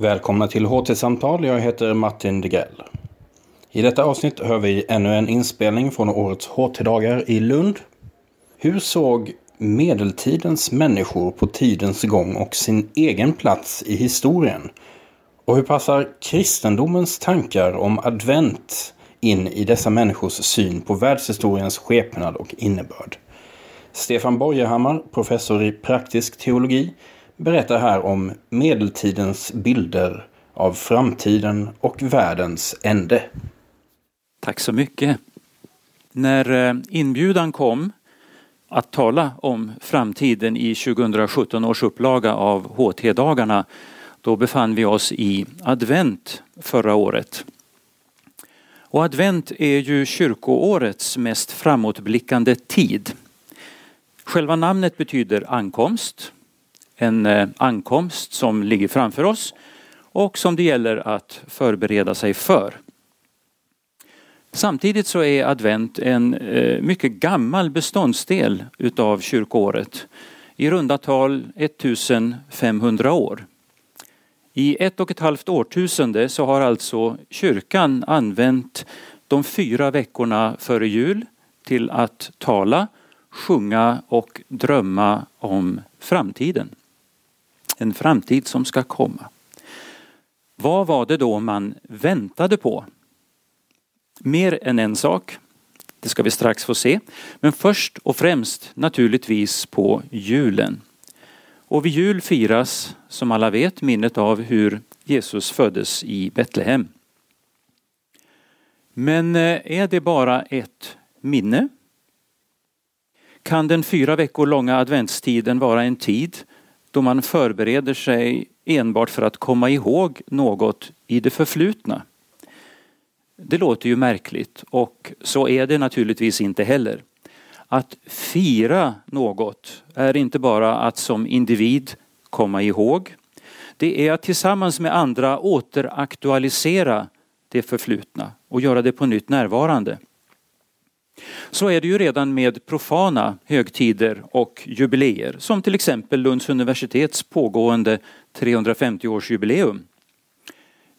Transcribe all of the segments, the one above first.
Välkomna till HT-samtal. Jag heter Martin Degrell. I detta avsnitt hör vi ännu en inspelning från årets HT-dagar i Lund. Hur såg medeltidens människor på tidens gång och sin egen plats i historien? Och hur passar kristendomens tankar om advent in i dessa människors syn på världshistoriens skepnad och innebörd? Stefan Borgehammar, professor i praktisk teologi, berättar här om medeltidens bilder av framtiden och världens ände. Tack så mycket. När eh, inbjudan kom att tala om framtiden i 2017 års upplaga av HT-dagarna, då befann vi oss i advent förra året. Och advent är ju kyrkoårets mest framåtblickande tid. Själva namnet betyder ankomst en eh, ankomst som ligger framför oss och som det gäller att förbereda sig för. Samtidigt så är advent en eh, mycket gammal beståndsdel utav kyrkåret. I runda tal 1500 år. I ett och ett halvt årtusende så har alltså kyrkan använt de fyra veckorna före jul till att tala, sjunga och drömma om framtiden en framtid som ska komma. Vad var det då man väntade på? Mer än en sak. Det ska vi strax få se. Men först och främst naturligtvis på julen. Och vid jul firas, som alla vet, minnet av hur Jesus föddes i Betlehem. Men eh, är det bara ett minne? Kan den fyra veckor långa adventstiden vara en tid då man förbereder sig enbart för att komma ihåg något i det förflutna. Det låter ju märkligt och så är det naturligtvis inte heller. Att fira något är inte bara att som individ komma ihåg. Det är att tillsammans med andra återaktualisera det förflutna och göra det på nytt närvarande. Så är det ju redan med profana högtider och jubileer som till exempel Lunds universitets pågående 350-årsjubileum.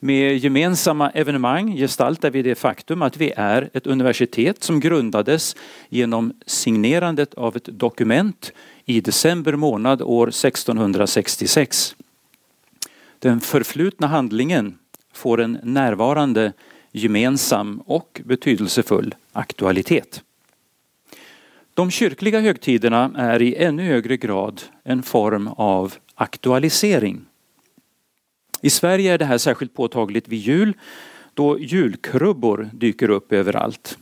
Med gemensamma evenemang gestaltar vi det faktum att vi är ett universitet som grundades genom signerandet av ett dokument i december månad år 1666. Den förflutna handlingen får en närvarande gemensam och betydelsefull aktualitet. De kyrkliga högtiderna är i ännu högre grad en form av aktualisering. I Sverige är det här särskilt påtagligt vid jul då julkrubbor dyker upp överallt.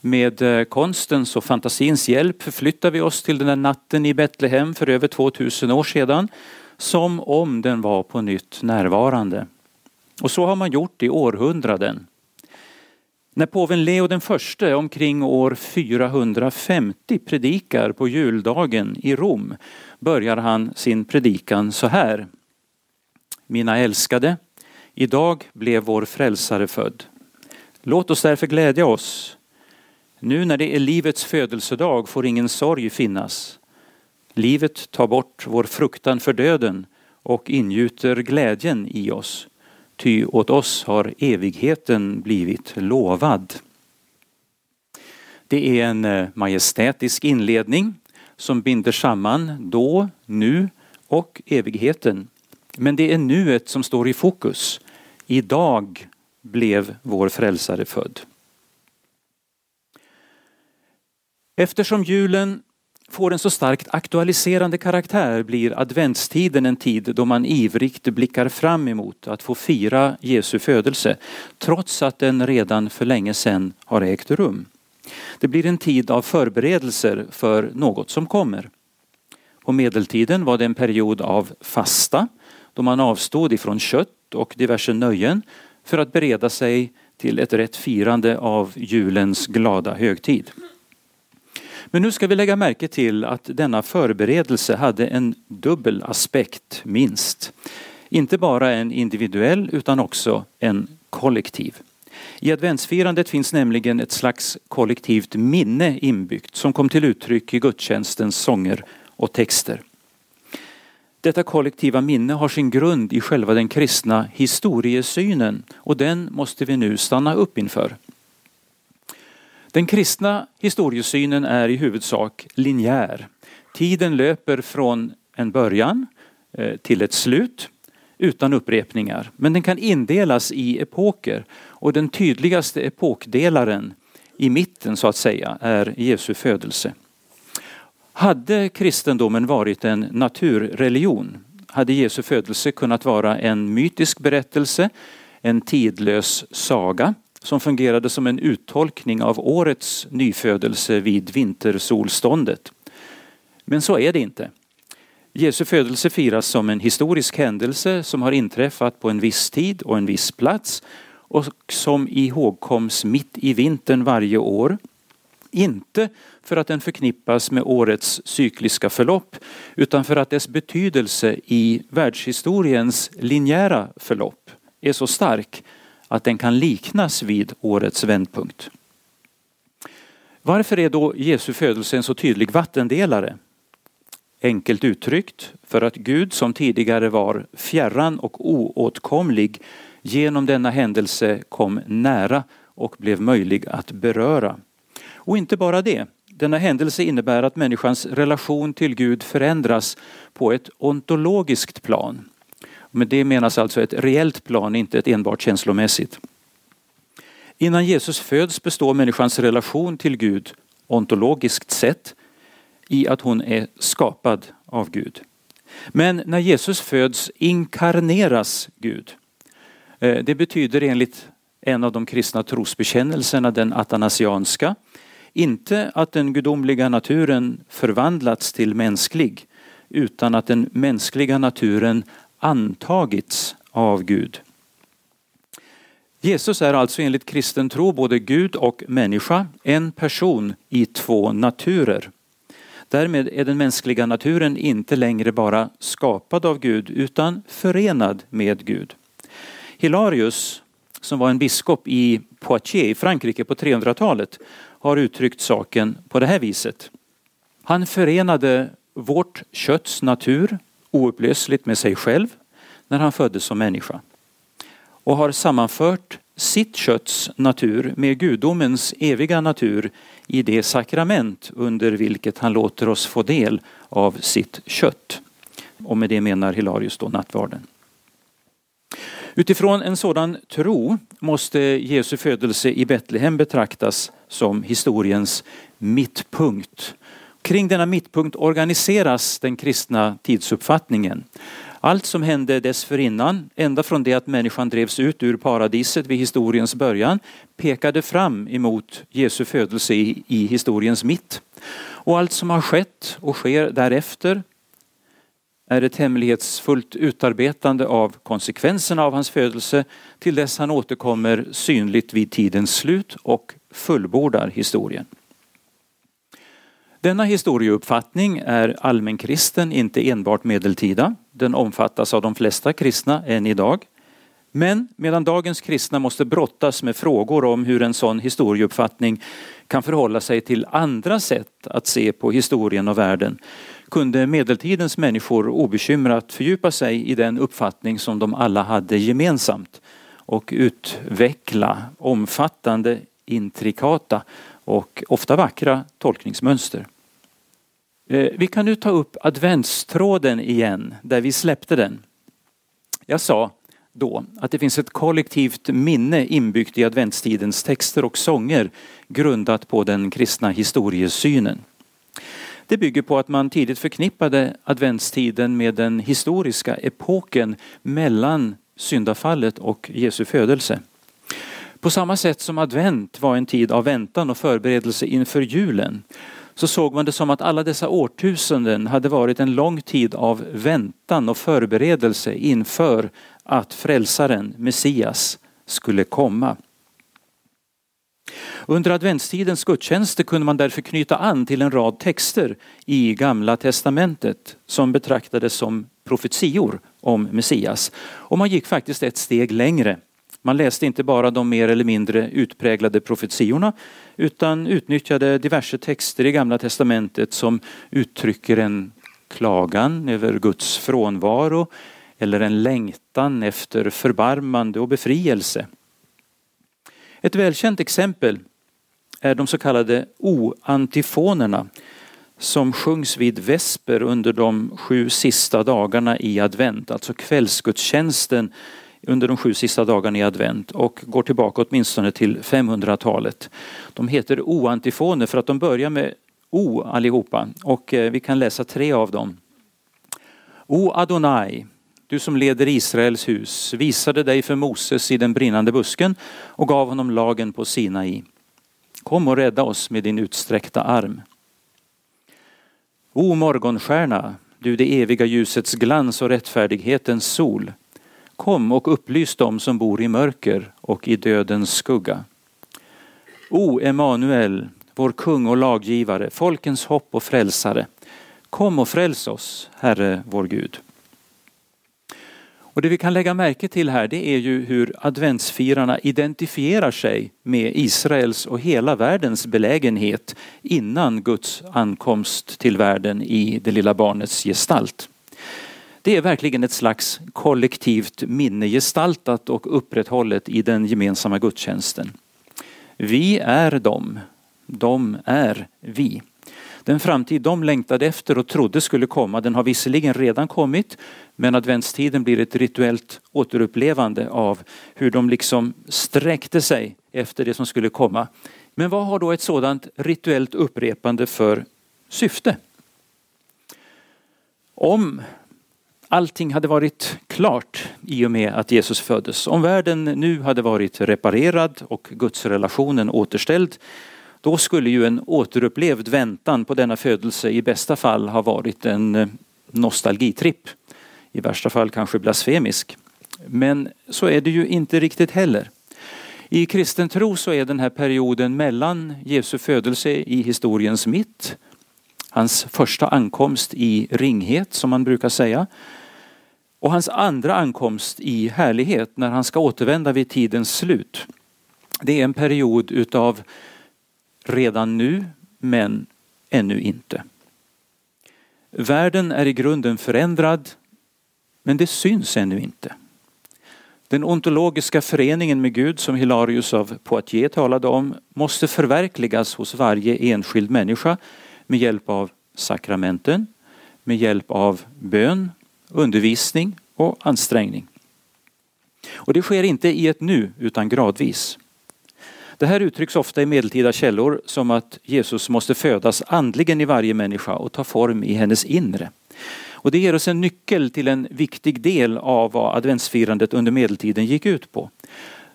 Med eh, konstens och fantasins hjälp förflyttar vi oss till den där natten i Betlehem för över 2000 år sedan som om den var på nytt närvarande. Och så har man gjort i århundraden. När påven Leo den förste omkring år 450 predikar på juldagen i Rom börjar han sin predikan så här. Mina älskade, idag blev vår frälsare född. Låt oss därför glädja oss. Nu när det är livets födelsedag får ingen sorg finnas. Livet tar bort vår fruktan för döden och ingjuter glädjen i oss ty åt oss har evigheten blivit lovad. Det är en eh, majestätisk inledning som binder samman då, nu och evigheten. Men det är nuet som står i fokus. Idag blev vår frälsare född. Eftersom julen får en så starkt aktualiserande karaktär blir adventstiden en tid då man ivrigt blickar fram emot att få fira Jesu födelse trots att den redan för länge sedan har ägt rum. Det blir en tid av förberedelser för något som kommer. På medeltiden var det en period av fasta då man avstod ifrån kött och diverse nöjen för att bereda sig till ett rätt firande av julens glada högtid. Men nu ska vi lägga märke till att denna förberedelse hade en dubbel aspekt minst. Inte bara en individuell utan också en kollektiv. I adventsfirandet finns nämligen ett slags kollektivt minne inbyggt som kom till uttryck i gudstjänstens sånger och texter. Detta kollektiva minne har sin grund i själva den kristna historiesynen och den måste vi nu stanna upp inför. Den kristna historiesynen är i huvudsak linjär. Tiden löper från en början eh, till ett slut utan upprepningar. Men den kan indelas i epoker och den tydligaste epokdelaren i mitten så att säga är Jesu födelse. Hade kristendomen varit en naturreligion hade Jesu födelse kunnat vara en mytisk berättelse, en tidlös saga som fungerade som en uttolkning av årets nyfödelse vid vintersolståndet. Men så är det inte. Jesu födelse firas som en historisk händelse som har inträffat på en viss tid och en viss plats och som ihågkoms mitt i vintern varje år. Inte för att den förknippas med årets cykliska förlopp utan för att dess betydelse i världshistoriens linjära förlopp är så stark att den kan liknas vid årets vändpunkt. Varför är då Jesu födelse en så tydlig vattendelare? Enkelt uttryckt för att Gud som tidigare var fjärran och oåtkomlig genom denna händelse kom nära och blev möjlig att beröra. Och inte bara det. Denna händelse innebär att människans relation till Gud förändras på ett ontologiskt plan. Med det menas alltså ett reellt plan, inte ett enbart känslomässigt. Innan Jesus föds består människans relation till Gud ontologiskt sett i att hon är skapad av Gud. Men när Jesus föds inkarneras Gud. Eh, det betyder enligt en av de kristna trosbekännelserna, den atanasianska, inte att den gudomliga naturen förvandlats till mänsklig, utan att den mänskliga naturen antagits av Gud. Jesus är alltså enligt kristen tro både Gud och människa, en person i två naturer. Därmed är den mänskliga naturen inte längre bara skapad av Gud utan förenad med Gud. Hilarius, som var en biskop i Poitiers i Frankrike på 300-talet, har uttryckt saken på det här viset. Han förenade vårt kötts natur oupplösligt med sig själv när han föddes som människa och har sammanfört sitt kötts natur med gudomens eviga natur i det sakrament under vilket han låter oss få del av sitt kött. Och med det menar Hilarius då nattvarden. Utifrån en sådan tro måste Jesu födelse i Betlehem betraktas som historiens mittpunkt. Kring denna mittpunkt organiseras den kristna tidsuppfattningen. Allt som hände dessförinnan, ända från det att människan drevs ut ur paradiset vid historiens början, pekade fram emot Jesu födelse i, i historiens mitt. Och allt som har skett och sker därefter är ett hemlighetsfullt utarbetande av konsekvenserna av hans födelse till dess han återkommer synligt vid tidens slut och fullbordar historien. Denna historieuppfattning är allmänkristen, inte enbart medeltida. Den omfattas av de flesta kristna än idag. Men medan dagens kristna måste brottas med frågor om hur en sån historieuppfattning kan förhålla sig till andra sätt att se på historien och världen kunde medeltidens människor obekymrat fördjupa sig i den uppfattning som de alla hade gemensamt och utveckla omfattande, intrikata och ofta vackra tolkningsmönster. Eh, vi kan nu ta upp adventstråden igen, där vi släppte den. Jag sa då att det finns ett kollektivt minne inbyggt i adventstidens texter och sånger grundat på den kristna historiesynen. Det bygger på att man tidigt förknippade adventstiden med den historiska epoken mellan syndafallet och Jesu födelse. På samma sätt som advent var en tid av väntan och förberedelse inför julen så såg man det som att alla dessa årtusenden hade varit en lång tid av väntan och förberedelse inför att frälsaren, Messias, skulle komma. Under adventstidens gudstjänster kunde man därför knyta an till en rad texter i Gamla testamentet som betraktades som profetior om Messias. Och man gick faktiskt ett steg längre. Man läste inte bara de mer eller mindre utpräglade profetiorna utan utnyttjade diverse texter i Gamla testamentet som uttrycker en klagan över Guds frånvaro eller en längtan efter förbarmande och befrielse. Ett välkänt exempel är de så kallade o-antifonerna som sjungs vid vesper under de sju sista dagarna i advent, alltså kvällsgudstjänsten under de sju sista dagarna i advent och går tillbaka åtminstone till 500-talet. De heter o-antifoner för att de börjar med O allihopa och eh, vi kan läsa tre av dem. O Adonai, du som leder Israels hus, visade dig för Moses i den brinnande busken och gav honom lagen på Sinai. Kom och rädda oss med din utsträckta arm. O morgonstjärna, du det eviga ljusets glans och rättfärdighetens sol. Kom och upplys dem som bor i mörker och i dödens skugga. O Emanuel, vår kung och laggivare, folkens hopp och frälsare. Kom och fräls oss, Herre vår Gud. Och det vi kan lägga märke till här det är ju hur adventsfirarna identifierar sig med Israels och hela världens belägenhet innan Guds ankomst till världen i det lilla barnets gestalt. Det är verkligen ett slags kollektivt minne gestaltat och upprätthållet i den gemensamma gudstjänsten. Vi är dem, de är vi. Den framtid de längtade efter och trodde skulle komma, den har visserligen redan kommit, men adventstiden blir ett rituellt återupplevande av hur de liksom sträckte sig efter det som skulle komma. Men vad har då ett sådant rituellt upprepande för syfte? Om allting hade varit klart i och med att Jesus föddes, om världen nu hade varit reparerad och gudsrelationen återställd, då skulle ju en återupplevd väntan på denna födelse i bästa fall ha varit en eh, nostalgitripp. I värsta fall kanske blasfemisk. Men så är det ju inte riktigt heller. I kristen tro så är den här perioden mellan Jesu födelse i historiens mitt, hans första ankomst i ringhet som man brukar säga, och hans andra ankomst i härlighet när han ska återvända vid tidens slut. Det är en period utav redan nu, men ännu inte. Världen är i grunden förändrad, men det syns ännu inte. Den ontologiska föreningen med Gud som Hilarius av Poitiers talade om måste förverkligas hos varje enskild människa med hjälp av sakramenten, med hjälp av bön, undervisning och ansträngning. Och det sker inte i ett nu utan gradvis. Det här uttrycks ofta i medeltida källor som att Jesus måste födas andligen i varje människa och ta form i hennes inre. Och det ger oss en nyckel till en viktig del av vad adventsfirandet under medeltiden gick ut på.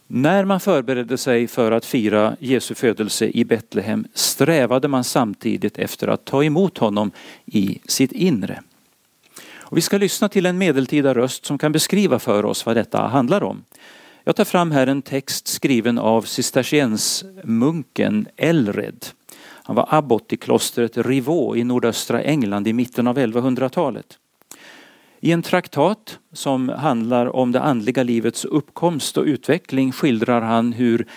När man förberedde sig för att fira Jesu födelse i Betlehem strävade man samtidigt efter att ta emot honom i sitt inre. Och vi ska lyssna till en medeltida röst som kan beskriva för oss vad detta handlar om. Jag tar fram här en text skriven av cisterciensmunken Elred. Han var abbot i klostret Rivaux i nordöstra England i mitten av 1100-talet. I en traktat som handlar om det andliga livets uppkomst och utveckling skildrar han hur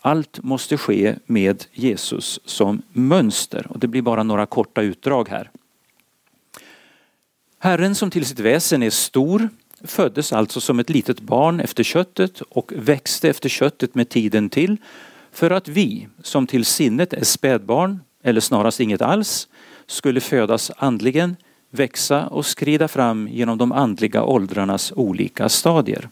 allt måste ske med Jesus som mönster. Och det blir bara några korta utdrag här. Herren som till sitt väsen är stor föddes alltså som ett litet barn efter köttet och växte efter köttet med tiden till för att vi som till sinnet är spädbarn, eller snarast inget alls, skulle födas andligen, växa och skrida fram genom de andliga åldrarnas olika stadier.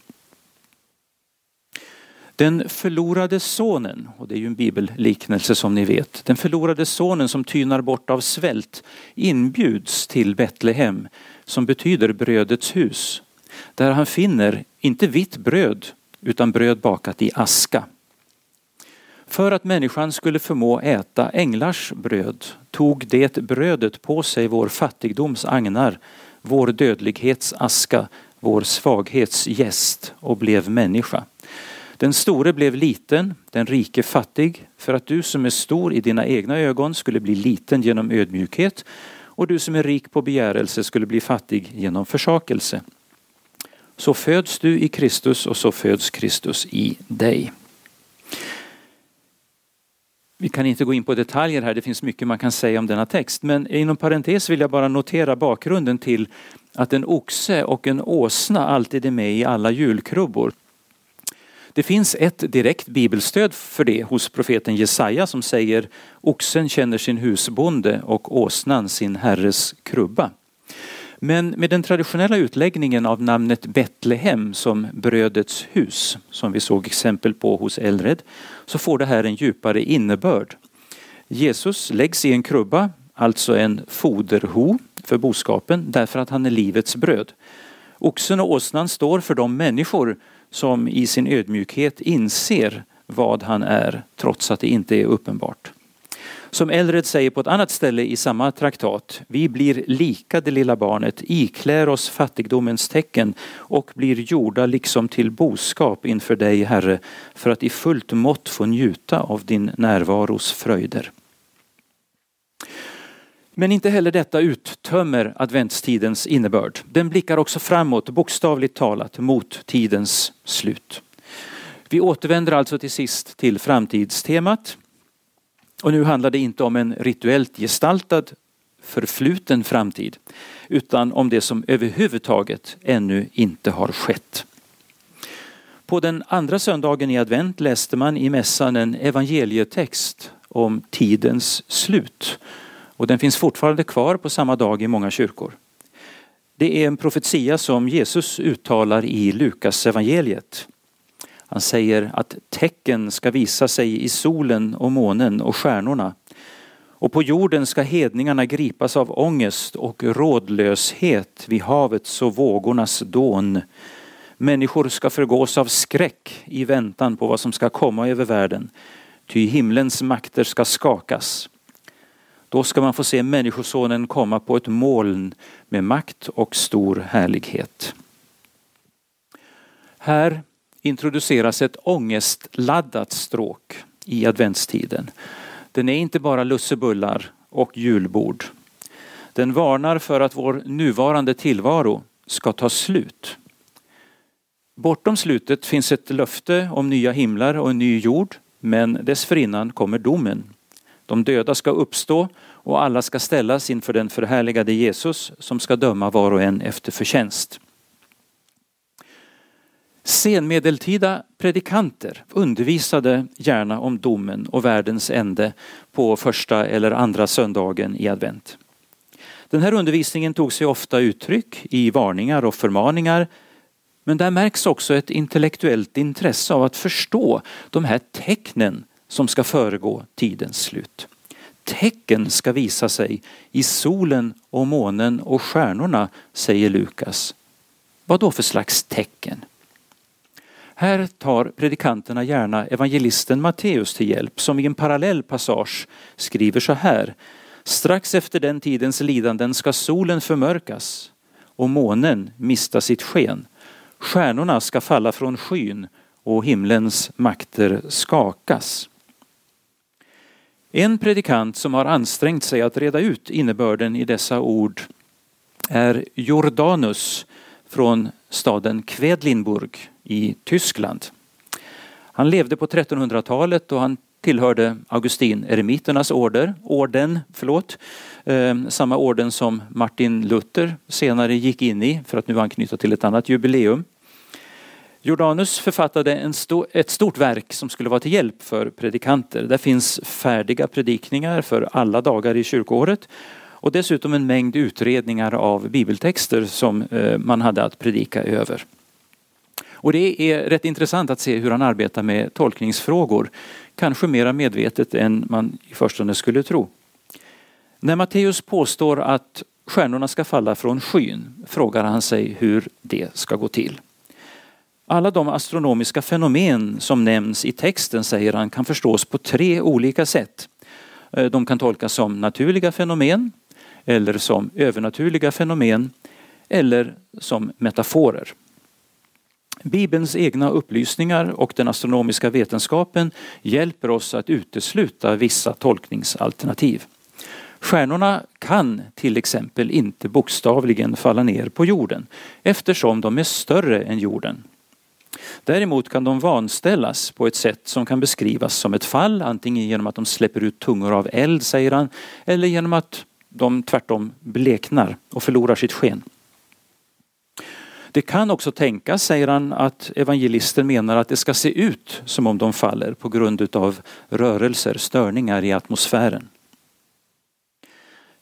Den förlorade sonen, och det är ju en bibelliknelse som ni vet, den förlorade sonen som tynar bort av svält inbjuds till Betlehem som betyder brödets hus där han finner inte vitt bröd utan bröd bakat i aska. För att människan skulle förmå äta änglars bröd tog det brödet på sig vår fattigdoms agnar, vår dödlighets aska, vår svaghets gäst och blev människa. Den store blev liten, den rike fattig, för att du som är stor i dina egna ögon skulle bli liten genom ödmjukhet och du som är rik på begärelse skulle bli fattig genom försakelse. Så föds du i Kristus och så föds Kristus i dig. Vi kan inte gå in på detaljer här, det finns mycket man kan säga om denna text. Men inom parentes vill jag bara notera bakgrunden till att en oxe och en åsna alltid är med i alla julkrubbor. Det finns ett direkt bibelstöd för det hos profeten Jesaja som säger oxen känner sin husbonde och åsnan sin herres krubba. Men med den traditionella utläggningen av namnet Betlehem som brödets hus, som vi såg exempel på hos Elred, så får det här en djupare innebörd. Jesus läggs i en krubba, alltså en foderho för boskapen, därför att han är livets bröd. Oxen och åsnan står för de människor som i sin ödmjukhet inser vad han är, trots att det inte är uppenbart. Som Elred säger på ett annat ställe i samma traktat, vi blir lika det lilla barnet, iklär oss fattigdomens tecken och blir gjorda liksom till boskap inför dig, Herre, för att i fullt mått få njuta av din närvaros fröjder. Men inte heller detta uttömmer adventstidens innebörd. Den blickar också framåt, bokstavligt talat, mot tidens slut. Vi återvänder alltså till sist till framtidstemat. Och nu handlar det inte om en rituellt gestaltad förfluten framtid utan om det som överhuvudtaget ännu inte har skett. På den andra söndagen i advent läste man i mässan en evangelietext om tidens slut. Och den finns fortfarande kvar på samma dag i många kyrkor. Det är en profetia som Jesus uttalar i Lukas evangeliet. Han säger att tecken ska visa sig i solen och månen och stjärnorna. Och på jorden ska hedningarna gripas av ångest och rådlöshet vid havets och vågornas dån. Människor ska förgås av skräck i väntan på vad som ska komma över världen. Ty himlens makter ska skakas. Då ska man få se Människosonen komma på ett moln med makt och stor härlighet. Här introduceras ett ångestladdat stråk i adventstiden. Den är inte bara lussebullar och julbord. Den varnar för att vår nuvarande tillvaro ska ta slut. Bortom slutet finns ett löfte om nya himlar och en ny jord, men dessförinnan kommer domen. De döda ska uppstå och alla ska ställas inför den förhärligade Jesus som ska döma var och en efter förtjänst. Senmedeltida predikanter undervisade gärna om domen och världens ände på första eller andra söndagen i advent. Den här undervisningen tog sig ofta uttryck i varningar och förmaningar men där märks också ett intellektuellt intresse av att förstå de här tecknen som ska föregå tidens slut. Tecken ska visa sig i solen och månen och stjärnorna, säger Lukas. Vad då för slags tecken? Här tar predikanterna gärna evangelisten Matteus till hjälp som i en parallell passage skriver så här. Strax efter den tidens lidanden ska solen förmörkas och månen mista sitt sken. Stjärnorna ska falla från skyn och himlens makter skakas. En predikant som har ansträngt sig att reda ut innebörden i dessa ord är Jordanus från staden Kvedlinburg i Tyskland. Han levde på 1300-talet och han tillhörde Augustin-eremiternas order, orden, förlåt, eh, samma orden som Martin Luther senare gick in i för att nu anknyta till ett annat jubileum. Jordanus författade en sto ett stort verk som skulle vara till hjälp för predikanter. Där finns färdiga predikningar för alla dagar i kyrkoåret och dessutom en mängd utredningar av bibeltexter som eh, man hade att predika över. Och det är rätt intressant att se hur han arbetar med tolkningsfrågor. Kanske mera medvetet än man i förstone skulle tro. När Matteus påstår att stjärnorna ska falla från skyn frågar han sig hur det ska gå till. Alla de astronomiska fenomen som nämns i texten säger han kan förstås på tre olika sätt. Eh, de kan tolkas som naturliga fenomen eller som övernaturliga fenomen eller som metaforer. Bibelns egna upplysningar och den astronomiska vetenskapen hjälper oss att utesluta vissa tolkningsalternativ. Stjärnorna kan till exempel inte bokstavligen falla ner på jorden eftersom de är större än jorden. Däremot kan de vanställas på ett sätt som kan beskrivas som ett fall, antingen genom att de släpper ut tungor av eld, säger han, eller genom att de tvärtom bleknar och förlorar sitt sken. Det kan också tänkas, säger han, att evangelisten menar att det ska se ut som om de faller på grund av rörelser, störningar i atmosfären.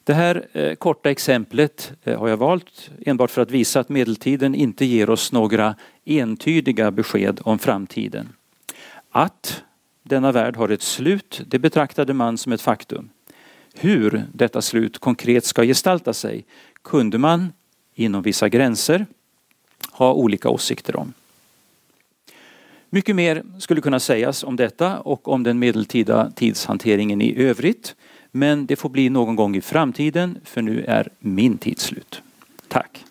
Det här eh, korta exemplet eh, har jag valt enbart för att visa att medeltiden inte ger oss några entydiga besked om framtiden. Att denna värld har ett slut, det betraktade man som ett faktum. Hur detta slut konkret ska gestalta sig kunde man inom vissa gränser ha olika åsikter om. Mycket mer skulle kunna sägas om detta och om den medeltida tidshanteringen i övrigt. Men det får bli någon gång i framtiden för nu är min tid slut. Tack!